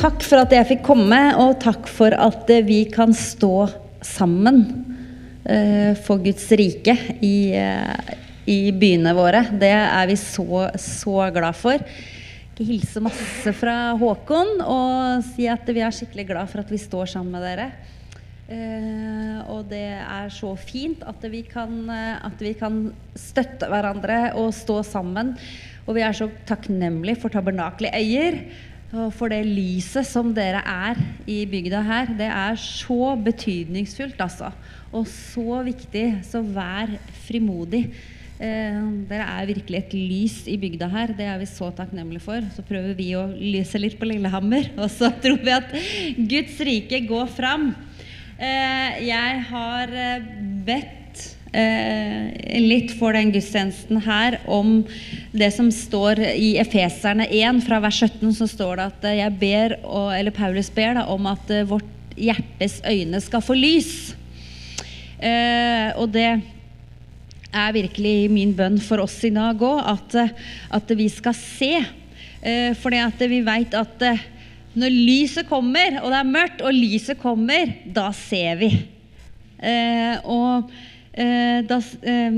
Takk for at jeg fikk komme, og takk for at eh, vi kan stå sammen eh, for Guds rike i, eh, i byene våre. Det er vi så, så glad for. Jeg hilser masse fra Håkon og si at vi er skikkelig glad for at vi står sammen med dere. Og det er så fint at vi, kan, at vi kan støtte hverandre og stå sammen. Og vi er så takknemlige for Tabernaklet Øyer. For det lyset som dere er i bygda her, det er så betydningsfullt, altså. Og så viktig. Så vær frimodig. Eh, dere er virkelig et lys i bygda her. Det er vi så takknemlige for. Så prøver vi å lyse litt på Lillehammer, og så tror vi at Guds rike går fram. Eh, jeg har eh, bedt eh, litt for den gudstjenesten her om det som står i Efeserne 1, fra vers 17, så står det at eh, jeg ber, eller Paulus ber da, om at eh, vårt hjertes øyne skal få lys. Eh, og det er virkelig min bønn for oss i dag òg, at, eh, at, vi skal se. Eh, for vi veit at når lyset kommer, og det er mørkt, og lyset kommer, da ser vi. og Eh, da, eh,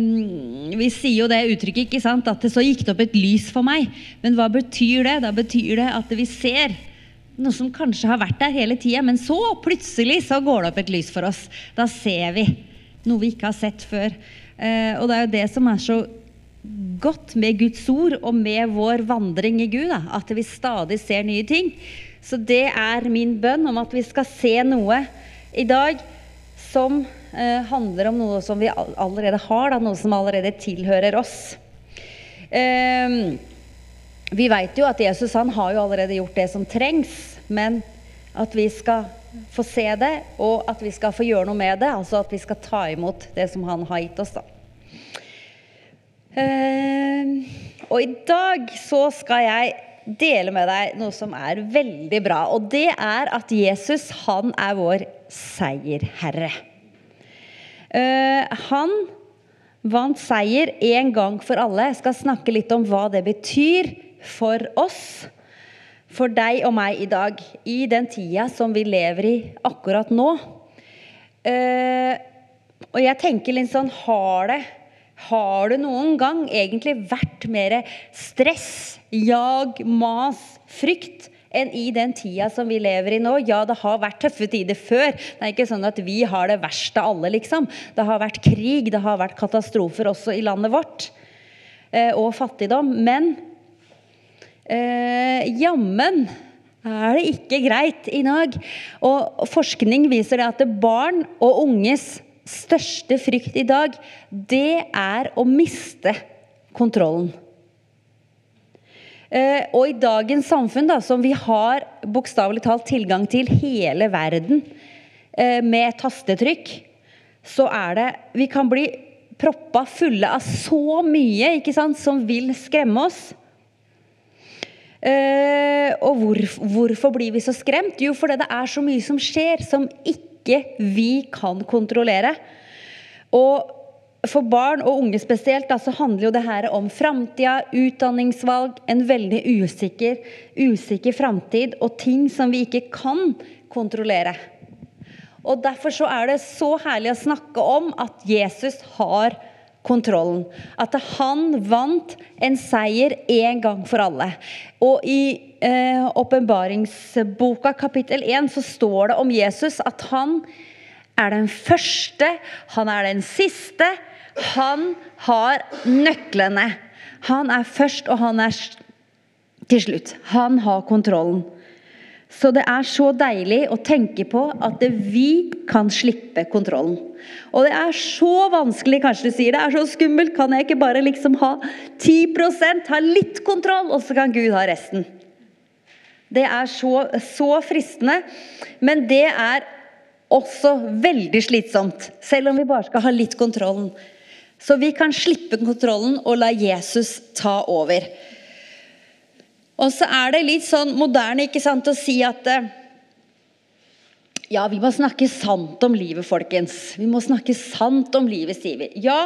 vi sier jo det uttrykket, ikke sant? at det så gikk det opp et lys for meg. Men hva betyr det? Da betyr det at vi ser noe som kanskje har vært der hele tida, men så plutselig så går det opp et lys for oss. Da ser vi noe vi ikke har sett før. Eh, og det er jo det som er så godt med Guds ord og med vår vandring i Gud, da, at vi stadig ser nye ting. Så det er min bønn om at vi skal se noe i dag som handler om noe som vi allerede har, da, noe som allerede tilhører oss. Eh, vi vet jo at Jesus han har jo allerede gjort det som trengs, men at vi skal få se det, og at vi skal få gjøre noe med det. Altså at vi skal ta imot det som han har gitt oss. da. Eh, og i dag så skal jeg dele med deg noe som er veldig bra. Og det er at Jesus, han er vår seierherre. Uh, han vant seier en gang for alle. Jeg skal snakke litt om hva det betyr for oss, for deg og meg i dag, i den tida som vi lever i akkurat nå. Uh, og jeg tenker litt sånn Har det har det noen gang egentlig vært mer stress, jag, mas, frykt enn i den tida som vi lever i nå? Ja, det har vært tøffe tider før. Det er ikke sånn at vi har det verst av alle, liksom. Det har vært krig, det har vært katastrofer også i landet vårt. Eh, og fattigdom. Men eh, jammen er det ikke greit i dag. Og forskning viser det at barn og unges største frykt i dag, det er å miste kontrollen. Eh, og i dagens samfunn, da, som vi har bokstavelig talt tilgang til hele verden eh, med tastetrykk, så er det Vi kan bli proppa fulle av så mye ikke sant, som vil skremme oss. Eh, og hvor, hvorfor blir vi så skremt? Jo, fordi det er så mye som skjer som ikke vi kan kontrollere. Og for barn og unge spesielt da, så handler jo det her om framtida, utdanningsvalg, en veldig usikker, usikker framtid og ting som vi ikke kan kontrollere. Og Derfor så er det så herlig å snakke om at Jesus har kontrollen. At han vant en seier en gang for alle. Og i Eh, åpenbaringsboka, eh, kapittel 1, så står det om Jesus at han er den første, han er den siste. Han har nøklene. Han er først, og han er til slutt. Han har kontrollen. Så det er så deilig å tenke på at vi kan slippe kontrollen. Og det er så vanskelig, kanskje du sier. Det er så skummelt. Kan jeg ikke bare liksom ha 10% ha litt kontroll, og så kan Gud ha resten? Det er så, så fristende, men det er også veldig slitsomt. Selv om vi bare skal ha litt kontrollen. Så vi kan slippe kontrollen og la Jesus ta over. Og så er det litt sånn moderne ikke sant, å si at eh, ja, vi må snakke sant om livet, folkens. Vi må snakke sant om livet, sier vi. Ja,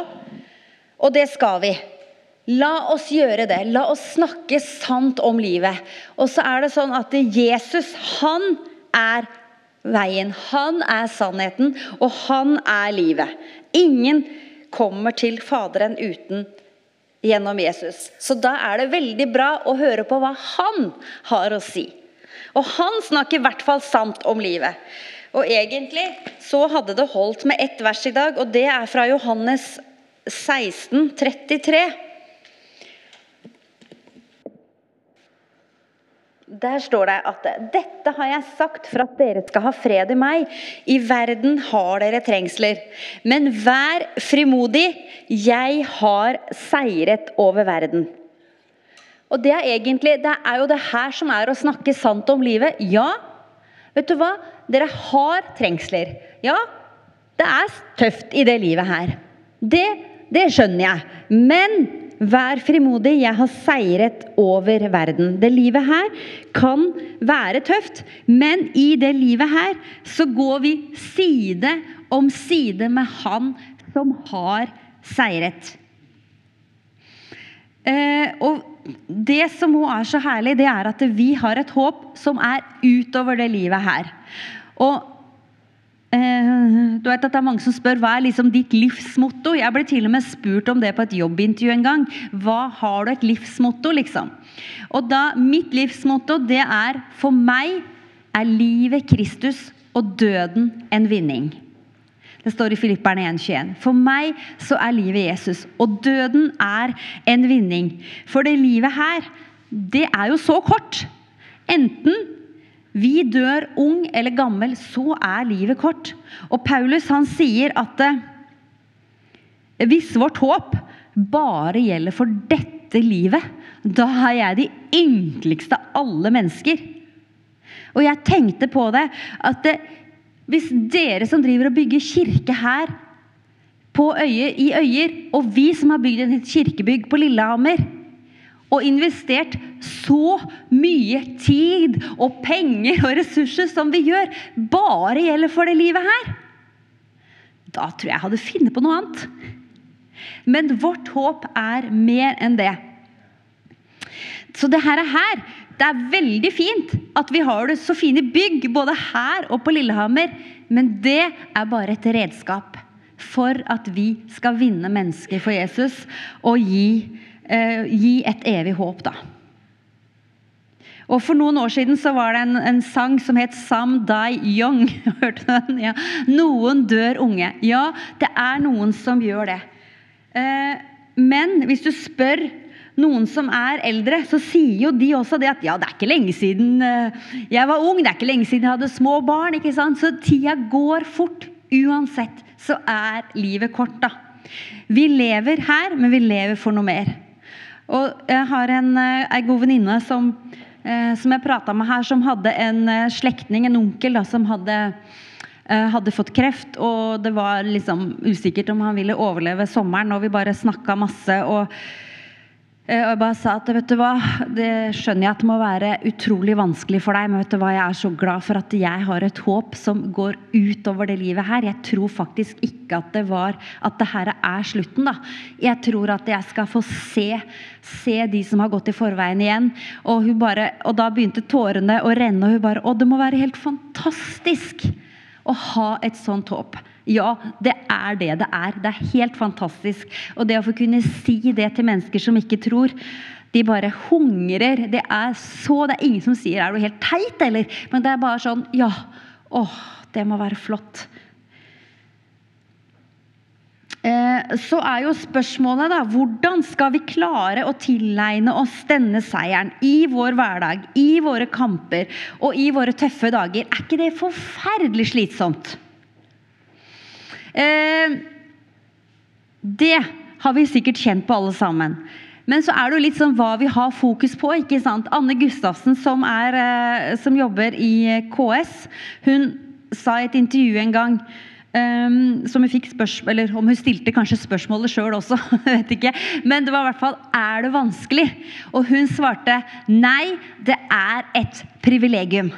og det skal vi. La oss gjøre det. La oss snakke sant om livet. Og så er det sånn at Jesus, han er veien. Han er sannheten, og han er livet. Ingen kommer til Faderen uten gjennom Jesus. Så da er det veldig bra å høre på hva han har å si. Og han snakker i hvert fall sant om livet. Og egentlig så hadde det holdt med ett vers i dag, og det er fra Johannes 16, 33. Der står det at 'dette har jeg sagt for at dere skal ha fred i meg'. 'I verden har dere trengsler', men vær frimodig. Jeg har seiret over verden. Og det er egentlig, det er jo det her som er å snakke sant om livet. Ja, vet du hva? Dere har trengsler. Ja, det er tøft i det livet her. Det, det skjønner jeg. Men Vær frimodig, jeg har seiret over verden. Det livet her kan være tøft, men i det livet her så går vi side om side med Han som har seiret. Eh, og det som nå er så herlig, det er at vi har et håp som er utover det livet her. Og du vet at det er Mange som spør hva er liksom ditt livsmotto. Jeg ble til og med spurt om det på et jobbintervju en gang. Hva har du et livsmotto, liksom? Og da, Mitt livsmotto det er for meg er livet Kristus og døden en vinning. Det står i Filipperne 1,21. For meg så er livet Jesus, og døden er en vinning. For det livet her, det er jo så kort. Enten vi dør ung eller gammel, så er livet kort. Og Paulus han sier at eh, hvis vårt håp bare gjelder for dette livet, da er jeg de ynkeligste av alle mennesker. Og jeg tenkte på det at eh, hvis dere som driver og bygger kirke her øye, i Øyer, og vi som har bygd et kirkebygg på Lillehammer og investert så mye tid og penger og ressurser som vi gjør, bare gjelder for det livet her, da tror jeg jeg hadde funnet på noe annet. Men vårt håp er mer enn det. Så det her er her. Det er veldig fint at vi har det så fine bygg både her og på Lillehammer, men det er bare et redskap for at vi skal vinne mennesker for Jesus og gi eh, gi et evig håp, da. Og For noen år siden så var det en, en sang som het 'Some Die Young'. Hørte du den? Ja. Noen dør unge. Ja, det er noen som gjør det. Eh, men hvis du spør noen som er eldre, så sier jo de også det at ja, det er ikke lenge siden eh, jeg var ung, det er ikke lenge siden jeg hadde små barn. ikke sant? Så tida går fort. Uansett så er livet kort, da. Vi lever her, men vi lever for noe mer. Og jeg har en, en eh, god venninne som, som jeg prata med her, som hadde en eh, slektning, en onkel, da, som hadde, hadde fått kreft. Og det var liksom usikkert om han ville overleve sommeren, og vi bare snakka masse. og Eh, og jeg bare sa at vet du hva, det skjønner jeg at det må være utrolig vanskelig for deg, men vet du hva, jeg er så glad for at jeg har et håp som går utover det livet her. Jeg tror faktisk ikke at det var at det her er slutten. da. Jeg tror at jeg skal få se, se de som har gått i forveien igjen. Og, bare, og da begynte tårene å renne, og hun bare Å, det må være helt fantastisk å ha et sånt håp. Ja, det er det det er. Det er helt fantastisk. Og det å få kunne si det til mennesker som ikke tror de bare hungrer. Det er så Det er ingen som sier 'er du helt teit', eller? Men det er bare sånn Ja. Åh, det må være flott. Eh, så er jo spørsmålet da, hvordan skal vi klare å tilegne oss denne seieren i vår hverdag, i våre kamper og i våre tøffe dager? Er ikke det forferdelig slitsomt? Eh, det har vi sikkert kjent på alle sammen. Men så er det jo litt sånn hva vi har fokus på. ikke sant? Anne Gustavsen, som, er, eh, som jobber i KS, hun sa i et intervju en gang um, som hun fikk spørsmål, eller Om hun stilte kanskje spørsmålet sjøl også, vet ikke. Men det var i hvert fall er det vanskelig. Og hun svarte nei, det er et privilegium.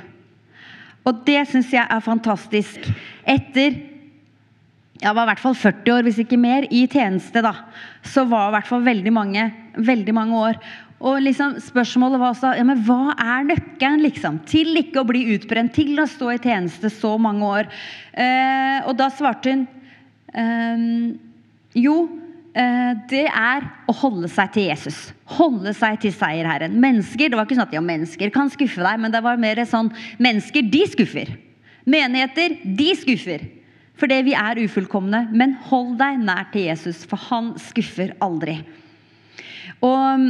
Og det syns jeg er fantastisk. Etter jeg var i hvert fall 40 år, hvis ikke mer, i tjeneste, da. Så var i hvert fall veldig mange, veldig mange år. Og liksom, spørsmålet var også ja, men hva er nøkkelen liksom, til ikke å bli utbrent, til å stå i tjeneste så mange år? Eh, og da svarte hun eh, jo, eh, det er å holde seg til Jesus. Holde seg til seierherren. Mennesker det var ikke sånn at ja, mennesker kan skuffe deg, men det var mer sånn mennesker, de skuffer. Menigheter, de skuffer. Fordi vi er ufullkomne. Men hold deg nær til Jesus, for han skuffer aldri. Og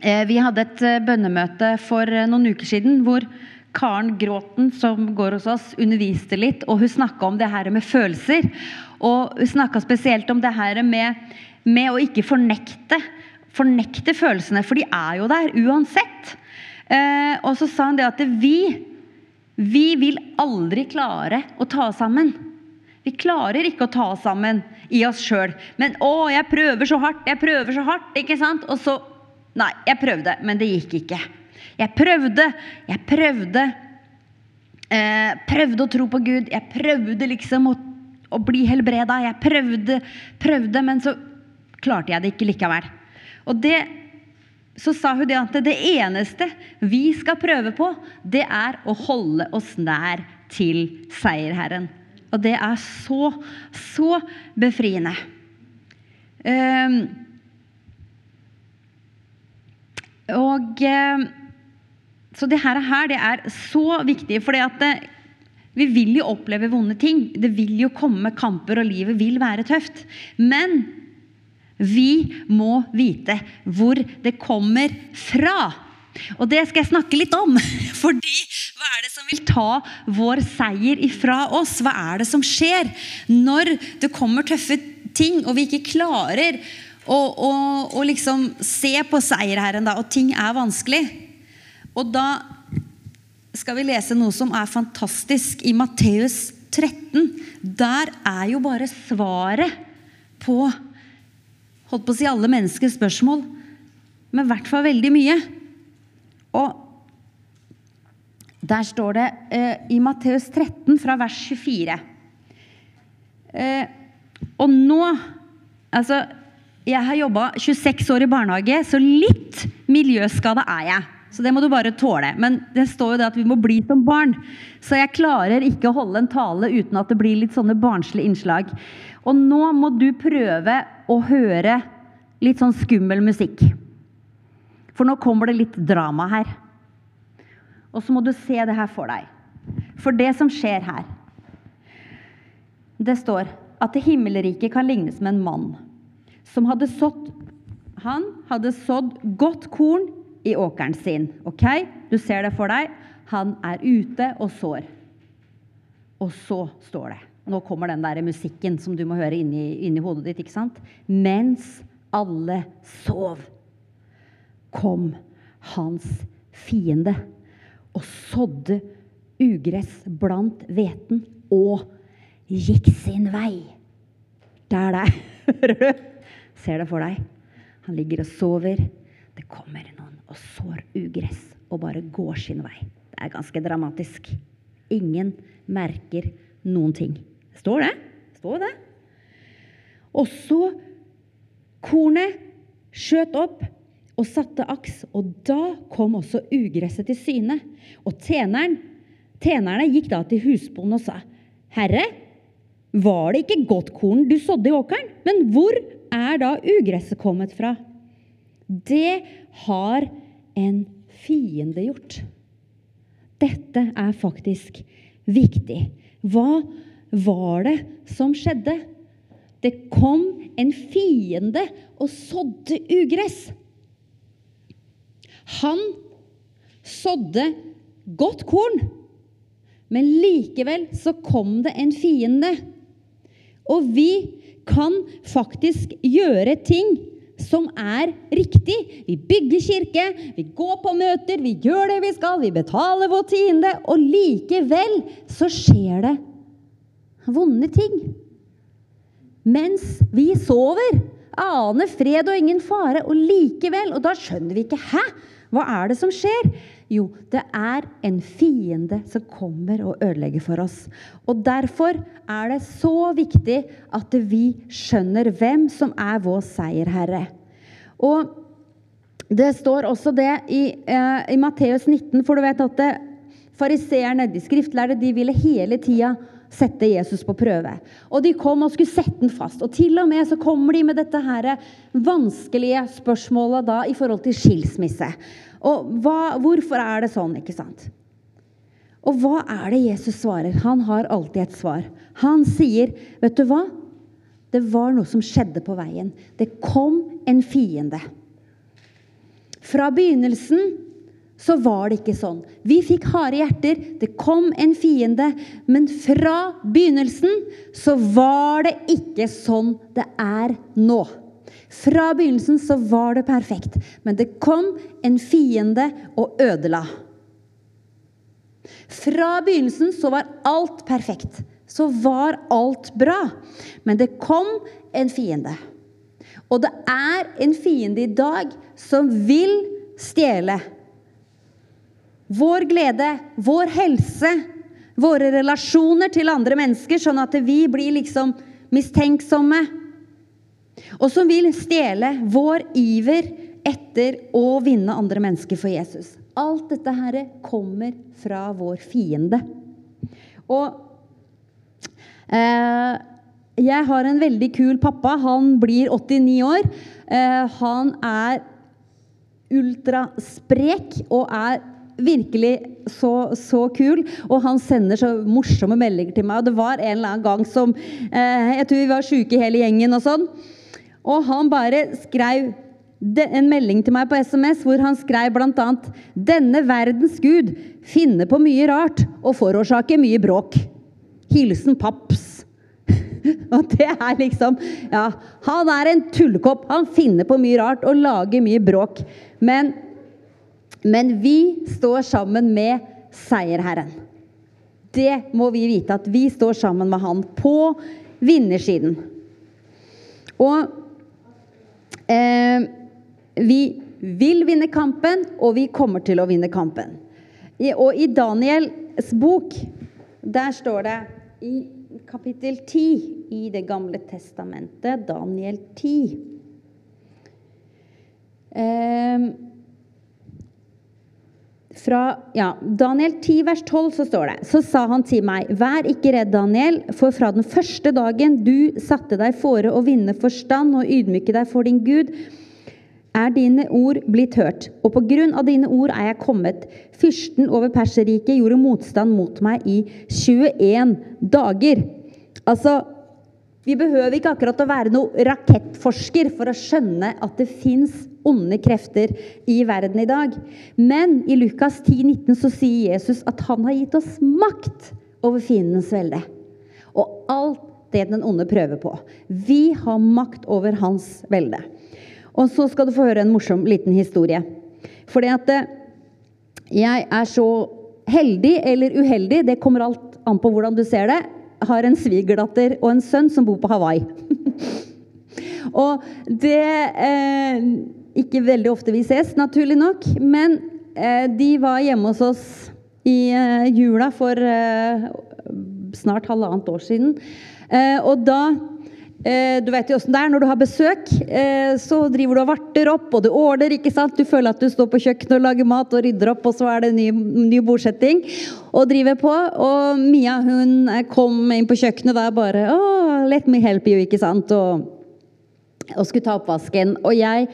eh, Vi hadde et eh, bønnemøte for eh, noen uker siden hvor Karen Gråten, som går hos oss, underviste litt. Og hun snakka om det her med følelser. Og hun snakka spesielt om det her med, med, å ikke fornekte, fornekte følelsene, for de er jo der uansett. Og så sa hun det at vi, vi vil aldri klare å ta oss sammen. Vi klarer ikke å ta oss sammen i oss sjøl. Men 'Å, jeg prøver så hardt, jeg prøver så hardt', ikke sant? Og så Nei, jeg prøvde, men det gikk ikke. Jeg prøvde, jeg prøvde. Eh, prøvde å tro på Gud. Jeg prøvde liksom å, å bli helbreda. Jeg prøvde, prøvde, men så klarte jeg det ikke likevel. Og det så sa hun det at det eneste vi skal prøve på, det er å holde oss nær til seierherren. Og det er så, så befriende. Um, og um, Så det her, det er så viktig, for vi vil jo oppleve vonde ting. Det vil jo komme kamper, og livet vil være tøft. Men vi må vite hvor det kommer fra. Og det skal jeg snakke litt om. Fordi hva er det som vil ta vår seier ifra oss? Hva er det som skjer når det kommer tøffe ting, og vi ikke klarer å, å, å liksom se på seierherren, da, og ting er vanskelig? Og da skal vi lese noe som er fantastisk i Matteus 13. Der er jo bare svaret på holdt på å si alle menneskers spørsmål, men i hvert fall veldig mye. Og der står det eh, i Matteus 13 fra vers 24 eh, Og nå Altså, jeg har jobba 26 år i barnehage, så litt miljøskada er jeg. Så det må du bare tåle. Men det står jo det at vi må bli som barn. Så jeg klarer ikke å holde en tale uten at det blir litt sånne barnslige innslag. Og nå må du prøve å høre litt sånn skummel musikk. For nå kommer det litt drama her. Og så må du se det her for deg. For det som skjer her Det står at det himmelriket kan lignes med en mann som hadde sådd Han hadde sådd godt korn i åkeren sin. Ok? Du ser det for deg. Han er ute og sår. Og så står det Nå kommer den der musikken som du må høre inni, inni hodet ditt. ikke sant? Mens alle sov kom hans fiende og sådde ugress blant hveten og gikk sin vei. Der, der. Hører du? Ser det for deg? Han ligger og sover. Det kommer noen og sår ugress og bare går sin vei. Det er ganske dramatisk. Ingen merker noen ting. Står det? Står det? Og så kornet skjøt opp og satte aks, og da kom også ugresset til syne. Og tjeneren, tjenerne gikk da til husbonden og sa, Herre, var det ikke godt korn du sådde i åkeren? Men hvor er da ugresset kommet fra? Det har en fiende gjort. Dette er faktisk viktig. Hva var det som skjedde? Det kom en fiende og sådde ugress. Han sådde godt korn, men likevel så kom det en fiende. Og vi kan faktisk gjøre ting som er riktig. Vi bygger kirke, vi går på møter, vi gjør det vi skal, vi betaler vår tiende, og likevel så skjer det vonde ting. Mens vi sover, aner fred og ingen fare, og likevel Og da skjønner vi ikke Hæ? Hva er det som skjer? Jo, det er en fiende som kommer og ødelegger for oss. Og derfor er det så viktig at vi skjønner hvem som er vår seierherre. Og det står også det i, eh, i Matteus 19, for du vet at det, fariseerne, de skriftlærde, de ville hele tida sette Jesus på prøve. Og de kom og skulle sette den fast. Og til og med så kommer de med dette her vanskelige spørsmålet da i forhold til skilsmisse. Og hva, hvorfor er det sånn, ikke sant? Og hva er det Jesus svarer? Han har alltid et svar. Han sier, 'Vet du hva? Det var noe som skjedde på veien. Det kom en fiende.' Fra begynnelsen så var det ikke sånn. Vi fikk harde hjerter, det kom en fiende. Men fra begynnelsen så var det ikke sånn det er nå. Fra begynnelsen så var det perfekt, men det kom en fiende og ødela. Fra begynnelsen så var alt perfekt. Så var alt bra. Men det kom en fiende. Og det er en fiende i dag som vil stjele vår glede, vår helse, våre relasjoner til andre mennesker, sånn at vi blir liksom mistenksomme og som vil stjele vår iver etter å vinne andre mennesker for Jesus. Alt dette her kommer fra vår fiende. Og eh, jeg har en veldig kul pappa. Han blir 89 år. Eh, han er ultrasprek og er virkelig så, så, kul. Og han sender så morsomme meldinger til meg. Og det var en eller annen gang som eh, Jeg tror vi var sjuke hele gjengen og sånn. Og han bare skrev en melding til meg på SMS hvor han skrev bl.a.: Denne verdens gud finner på mye rart og forårsaker mye bråk. Hilsen Paps. og det er liksom Ja, han er en tullekopp. Han finner på mye rart og lager mye bråk. Men, men vi står sammen med seierherren. Det må vi vite, at vi står sammen med han på vinnersiden. Og Eh, vi vil vinne kampen, og vi kommer til å vinne kampen. Og i Daniels bok, der står det i kapittel 10 i Det gamle testamentet, Daniel 10 eh, fra ja, Daniel 10, vers 12, så står det Så sa han til meg, vær ikke redd, Daniel, for fra den første dagen du satte deg fore å vinne forstand og ydmyke deg for din Gud, er dine ord blitt hørt. Og på grunn av dine ord er jeg kommet. Fyrsten over Perserriket gjorde motstand mot meg i 21 dager. Altså, vi behøver ikke akkurat å være noe rakettforsker for å skjønne at det fins onde krefter i verden i dag. Men i Lukas 10, 19 så sier Jesus at han har gitt oss makt over fiendens velde. Og alt det den onde prøver på. Vi har makt over hans velde. Og så skal du få høre en morsom liten historie. Fordi at eh, jeg er så heldig eller uheldig, det kommer alt an på hvordan du ser det, har en svigerdatter og en sønn som bor på Hawaii. og det eh, ikke veldig ofte vi ses, naturlig nok. Men eh, de var hjemme hos oss i eh, jula for eh, snart halvannet år siden. Eh, og da eh, Du vet jo åssen det er når du har besøk. Eh, så driver du og varter opp, og du åler. ikke sant? Du føler at du står på kjøkkenet og lager mat og rydder opp, og så er det ny, ny bordsetting. Og driver på. Og Mia hun kom inn på kjøkkenet der bare oh, 'Let me help you', ikke sant? Og, og skulle ta oppvasken. Og jeg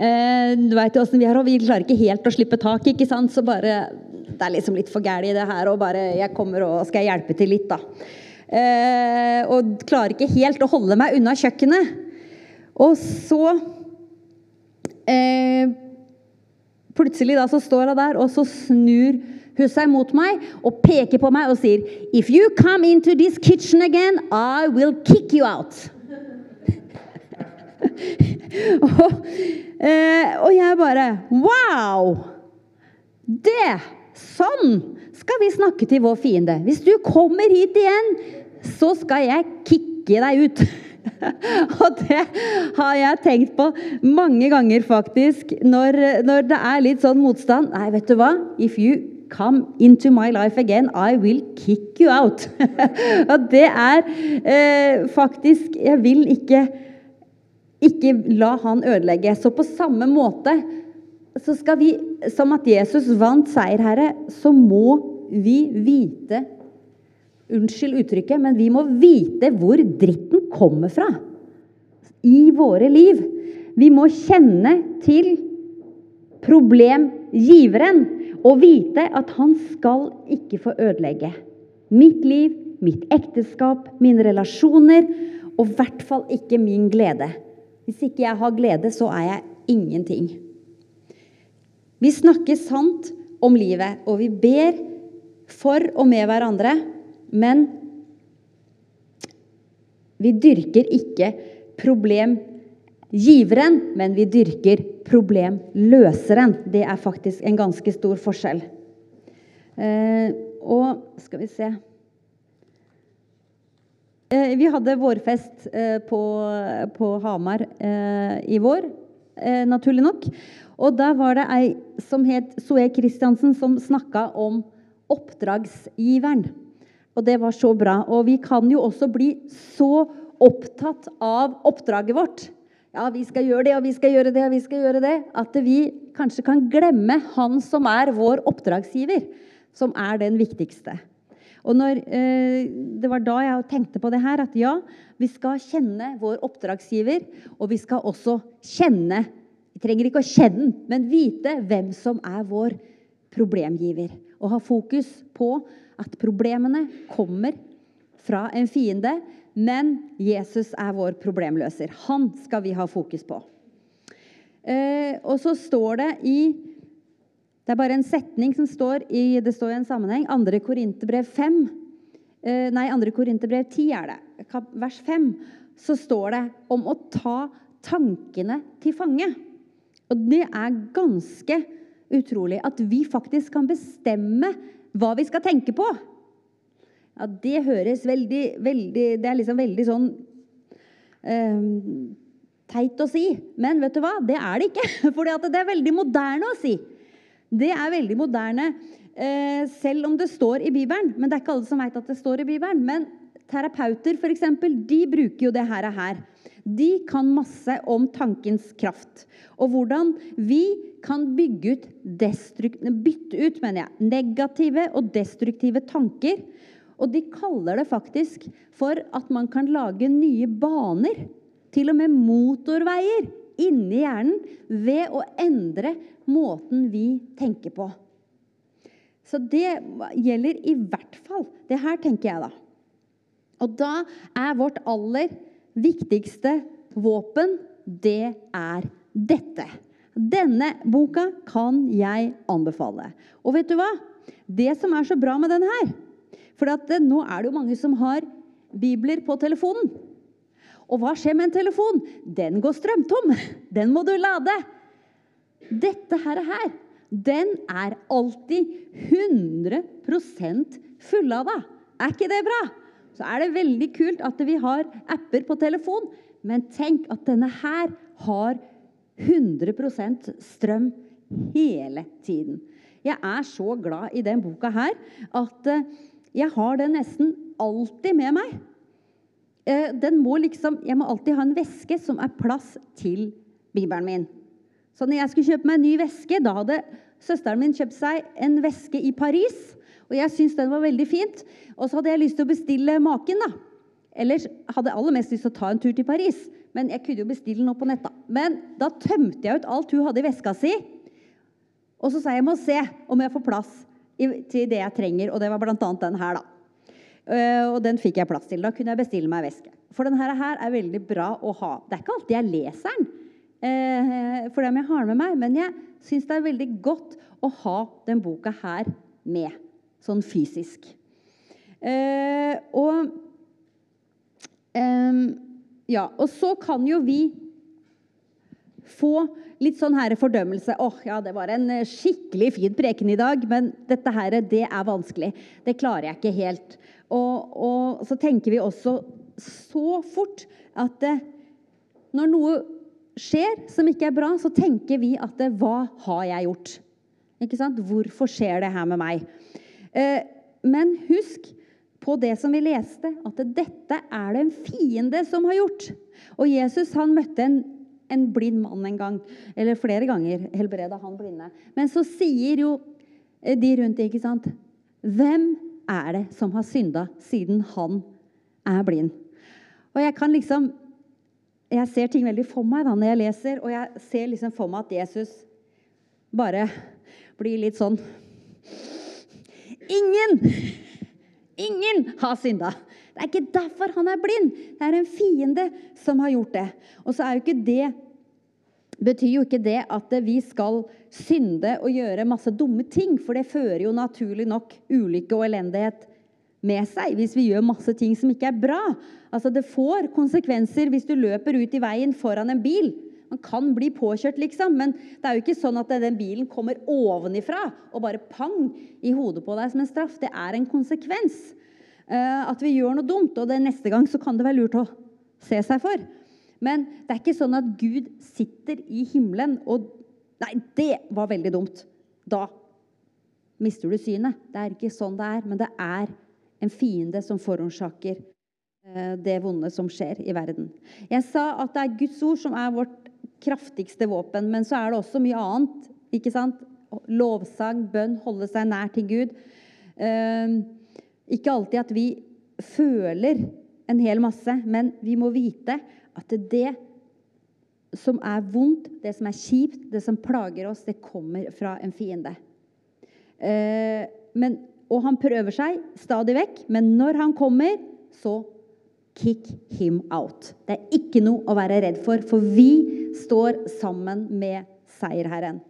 Eh, du vet jo åssen vi er, og vi klarer ikke helt å slippe tak, ikke sant. Så bare Det er liksom litt for gæli, det her, og bare Jeg kommer og skal hjelpe til litt, da. Eh, og klarer ikke helt å holde meg unna kjøkkenet. Og så eh, Plutselig da så står hun der, og så snur hun seg mot meg og peker på meg og sier If you come into this kitchen again, I will kick you out. eh, og jeg bare Wow! Det! Sånn skal vi snakke til vår fiende. Hvis du kommer hit igjen, så skal jeg kicke deg ut. og det har jeg tenkt på mange ganger, faktisk, når, når, det er litt sånn motstand. Nei, vet du hva? If you come into my life again, I will kick you out. og det er eh, faktisk Jeg vil ikke, ikke la han ødelegge. Så på samme måte så skal vi, som at Jesus vant seier, Herre, så må vi vite Unnskyld uttrykket, men vi må vite hvor dritten kommer fra i våre liv. Vi må kjenne til problemgiveren og vite at han skal ikke få ødelegge mitt liv, mitt ekteskap, mine relasjoner, og i hvert fall ikke min glede. Hvis ikke jeg har glede, så er jeg ingenting. Vi snakker sant om livet, og vi ber for og med hverandre, men vi dyrker ikke problemgiveren, men vi dyrker problemløseren. Det er faktisk en ganske stor forskjell. Eh, og skal vi se Vi hadde vårfest eh, på, på, Hamar eh, i vår, eh, naturlig nok. Og da var det ei som het Zoe Christiansen, som snakka om oppdragsgiveren. Og det var så bra. Og vi kan jo også bli så opptatt av oppdraget vårt. Ja, vi skal gjøre det, og vi skal gjøre det, og vi skal gjøre det. At vi kanskje kan glemme han som er vår oppdragsgiver, som er den viktigste. Og når, eh, Det var da jeg tenkte på det her, at ja, vi skal kjenne vår oppdragsgiver. Og vi skal også kjenne Vi trenger ikke å kjenne den, men vite hvem som er vår problemgiver. Og ha fokus på at problemene kommer fra en fiende, men Jesus er vår problemløser. Han skal vi ha fokus på. Eh, og så står det i Det er bare en setning som står i, det står i en sammenheng. 2. Korinterbrev 5. Eh, nei, 2. Korinterbrev 10 er det. Vers 5. Så står det om å ta tankene til fange. Og det er ganske utrolig at vi faktisk kan bestemme hva vi skal tenke på. Ja, det høres veldig, veldig Det er liksom veldig sånn eh, teit å si. Men vet du hva? Det er det ikke. For det er veldig moderne å si. Det er veldig moderne, eh, selv om det står i Bibelen. Men det er ikke alle som vet at det står i Bibelen. Men terapeuter, f.eks., de bruker jo det her. og her. De kan masse om tankens kraft. Og hvordan vi kan bygge ut bytte ut mener jeg, negative og destruktive tanker. Og de kaller det faktisk for at man kan lage nye baner. Til og med motorveier inni hjernen ved å endre måten vi tenker på. Så det gjelder i hvert fall. Det her tenker jeg, da. Og da er vårt aller viktigste våpen, det er dette. Denne boka kan jeg anbefale. Og vet du hva? Det som er så bra med denne her For det, nå er det jo mange som har bibler på telefonen. Og hva skjer med en telefon? Den går strømtom. Den må du lade. Dette her, her den er alltid 100% fullada. Er ikke det bra? Så er det veldig kult at vi har apper på telefon, men tenk at denne her har 100% strøm hele tiden. Jeg er så glad i den boka her at eh, jeg har den nesten alltid med meg. Eh, den må liksom, jeg må alltid ha en veske som er plass til Bibelen min. Så når jeg skulle kjøpe meg en ny veske, da hadde søsteren min kjøpt seg en veske i Paris. Og jeg syntes den var veldig fint. Og så hadde jeg lyst til å bestille maken. da. Ellers hadde jeg aller mest lyst til å ta en tur til Paris. Men jeg kunne jo bestille noe på nett. da. Men da tømte jeg ut alt hun hadde i veska si. Og så sa jeg jeg må se om jeg får plass til det jeg trenger. Og det var bl.a. den her, da. Eh, og den fikk jeg plass til. Da kunne jeg bestille meg veske. For denne her er veldig bra å ha. Det er ikke alltid jeg leser den, eh, for dem jeg har med meg, men jeg syns det er veldig godt å ha den boka her med, sånn fysisk. Eh, og ja, og så kan jo vi få litt sånn her fordømmelse. åh, oh, ja, det var en skikkelig fin preken i dag, men dette her, det er vanskelig. Det klarer jeg ikke helt. Og, og så tenker vi også så fort at det, når noe skjer som ikke er bra, så tenker vi at det, hva har jeg gjort? Ikke sant? Hvorfor skjer det her med meg? Eh, men husk på det som vi leste, at dette er det en fiende som har gjort. Og Jesus han møtte en, en blind mann en gang, eller flere ganger helbreda han blinde. Men så sier jo eh, de rundt ikke sant Hvem er det som har synda, siden han er blind? Og jeg kan liksom Jeg ser ting veldig for meg da når jeg leser, og jeg ser liksom for meg at Jesus bare blir litt sånn Ingen! Ingen har synda. Det er ikke derfor han er blind. Det er en fiende som har gjort det. Og så er jo ikke det betyr jo ikke det at vi skal synde og gjøre masse dumme ting, for det fører jo naturlig nok ulykke og elendighet med seg hvis vi gjør masse ting som ikke er bra. Altså Det får konsekvenser hvis du løper ut i veien foran en bil. Man kan bli påkjørt, liksom, men det er jo ikke sånn at den bilen kommer ovenifra og bare pang i hodet på deg som en straff. Det er en konsekvens. Uh, at vi gjør noe dumt, og det neste gang så kan det være lurt å se seg for. Men det er ikke sånn at Gud sitter i himmelen og Nei, det var veldig dumt. Da mister du synet. Det er ikke sånn det er, men det er en fiende som forårsaker uh, det vonde som skjer i verden. Jeg sa at det er Guds ord som er vårt kraftigste våpen. Men så er det også mye annet. ikke sant? Lovsang, bønn, holde seg nær til Gud. Uh, ikke alltid at vi føler en hel masse, men vi må vite at det som er vondt, det som er kjipt, det som plager oss, det kommer fra en fiende. Uh, men, og han prøver seg stadig vekk, men når han kommer, så kick him out. Det er ikke noe å være redd for, for vi står sammen med seierherren.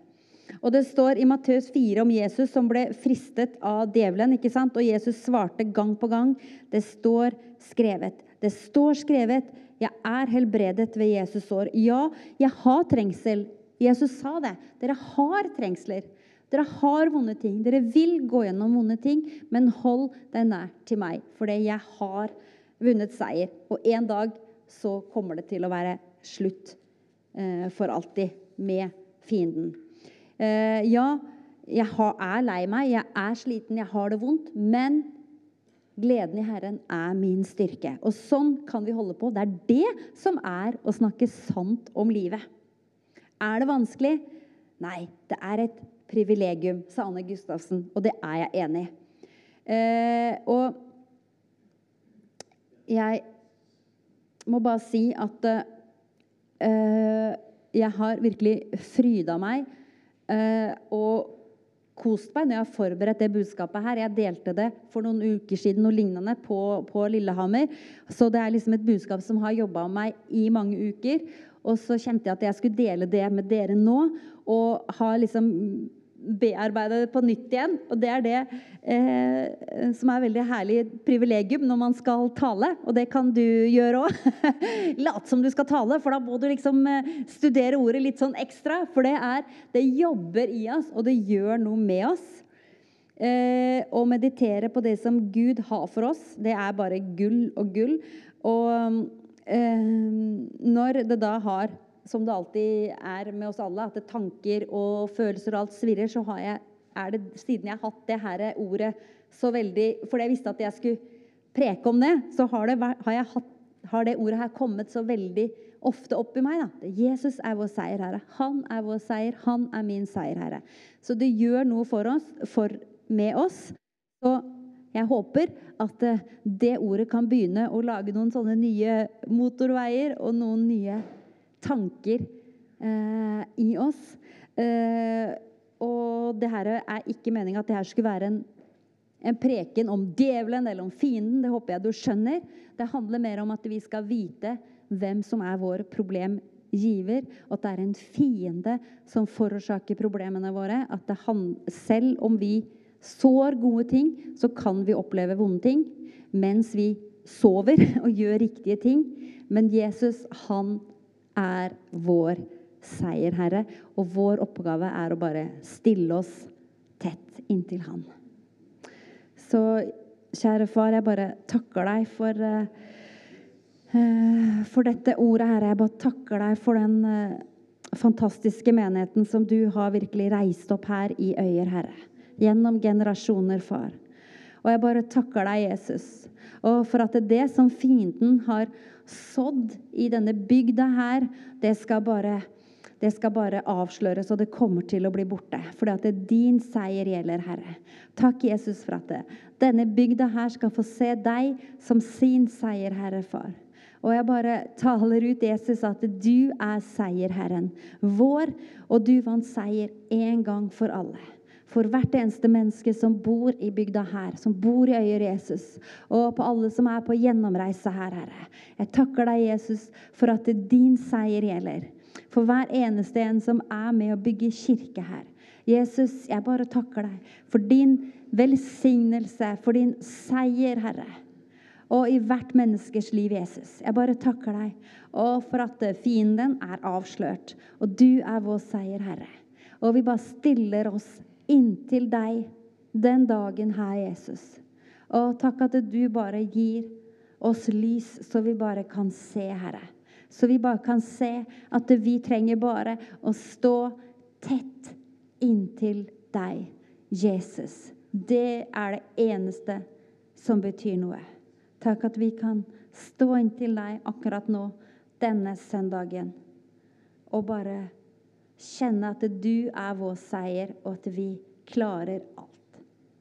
Og Det står i Matteus 4 om Jesus som ble fristet av djevelen. ikke sant? Og Jesus svarte gang på gang. Det står skrevet. Det står skrevet. Jeg er helbredet ved Jesus sår. Ja, jeg har trengsel. Jesus sa det. Dere har trengsler. Dere har vonde ting. Dere vil gå gjennom vonde ting, men hold deg nær til meg, fordi jeg har vunnet seier. Og en dag så kommer det til å være slutt eh, for alltid med fienden. Eh, ja, jeg er lei meg, jeg er sliten, jeg har det vondt. Men gleden i Herren er min styrke. Og sånn kan vi holde på. Det er det som er å snakke sant om livet. Er det vanskelig? Nei, det er et privilegium, sa Anne Gustavsen, og det er jeg enig i. Eh, og jeg må bare si at eh, jeg har virkelig fryda meg eh, og kost meg når jeg har forberedt det budskapet her. Jeg delte det for noen uker siden noe lignende på, på Lillehammer. Så det er liksom et budskap som har jobba med meg i mange uker. Og så kjente jeg at jeg skulle dele det med dere nå. Og har liksom bearbeide det på nytt igjen. Og det er det eh, som er veldig herlig privilegium når man skal tale. Og det kan du gjøre òg. Late som du skal tale, for da må du liksom eh, studere ordet litt sånn ekstra. For det er Det jobber i oss, og det gjør noe med oss. Eh, å meditere på det som Gud har for oss, det er bare gull og gull. Og eh, når det da har som det alltid er med oss alle, at tanker og følelser og alt svirrer, så har jeg, er det siden jeg har hatt det her ordet så veldig Fordi jeg visste at jeg skulle preke om det, så har det, har jeg hatt, har det ordet her kommet så veldig ofte opp i meg. da. Jesus er vår seierherre. Han er vår seier. Han er min seierherre. Så det gjør noe for oss, for, med oss. Så jeg håper at eh, det ordet kan begynne å lage noen sånne nye motorveier og noen nye tanker eh, i oss. Eh, og det her er ikke meninga at det her skulle være en, en preken om djevelen eller om fienden. Det håper jeg du skjønner. Det handler mer om at vi skal vite hvem som er vår problemgiver, og at det er en fiende som forårsaker problemene våre. At selv om vi sår gode ting, så kan vi oppleve vonde ting mens vi sover og gjør riktige ting. Men Jesus, han er vår seier, Herre. Og vår oppgave er å bare stille oss tett inntil Han. Så kjære far, jeg bare takker deg for, uh, for dette ordet, Herre. Jeg bare takker deg for den uh, fantastiske menigheten som du har virkelig reist opp her i Øyer, Herre. Gjennom generasjoner, far. Og jeg bare takker deg, Jesus, og for at det som fienden har sådd i denne bygda her, det skal bare det skal bare avsløres, og det kommer til å bli borte. For det er din seier gjelder, Herre. Takk, Jesus, for at det. denne bygda her skal få se deg som sin seier, Herre Far. Og jeg bare taler ut Jesus at du er seierherren vår, og du vant seier en gang for alle for hvert eneste menneske som bor i bygda her, som bor i Øyer Jesus, og på alle som er på gjennomreise her, Herre. Jeg takker deg, Jesus, for at din seier gjelder. For hver eneste en som er med å bygge kirke her. Jesus, jeg bare takker deg for din velsignelse, for din seier, Herre. Og i hvert menneskes liv, Jesus. Jeg bare takker deg og for at fienden er avslørt. Og du er vår seier, Herre. Og vi bare stiller oss inntil deg den dagen her, Jesus. Og takk at du bare gir oss lys, så vi bare kan se, Herre. Så vi bare kan se at vi trenger bare å stå tett inntil deg, Jesus. Det er det eneste som betyr noe. Takk at vi kan stå inntil deg akkurat nå, denne søndagen, og bare kjenne at du er vår seier, og at vi klarer alt.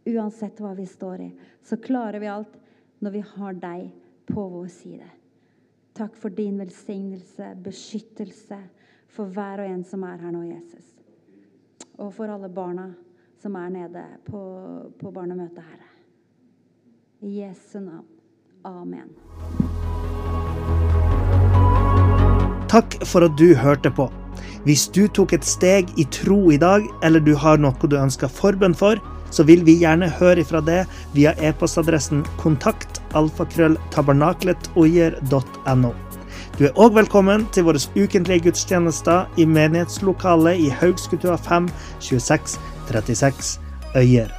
Uansett hva vi står i, så klarer vi alt når vi har deg på vår side. Takk for din velsignelse, beskyttelse for hver og en som er her nå, Jesus. Og for alle barna som er nede på, på barnemøtet, Herre. I Jesu navn. Amen. Takk for at du hørte på. Hvis du tok et steg i tro i dag, eller du har noe du ønsker forbønn for, så vil vi gjerne høre ifra det via e-postadressen kontakt alfakrølltabernakletogjer.no. Du er òg velkommen til våre ukentlige gudstjenester i menighetslokalet i Haugskutua 5 26 36 Øyer.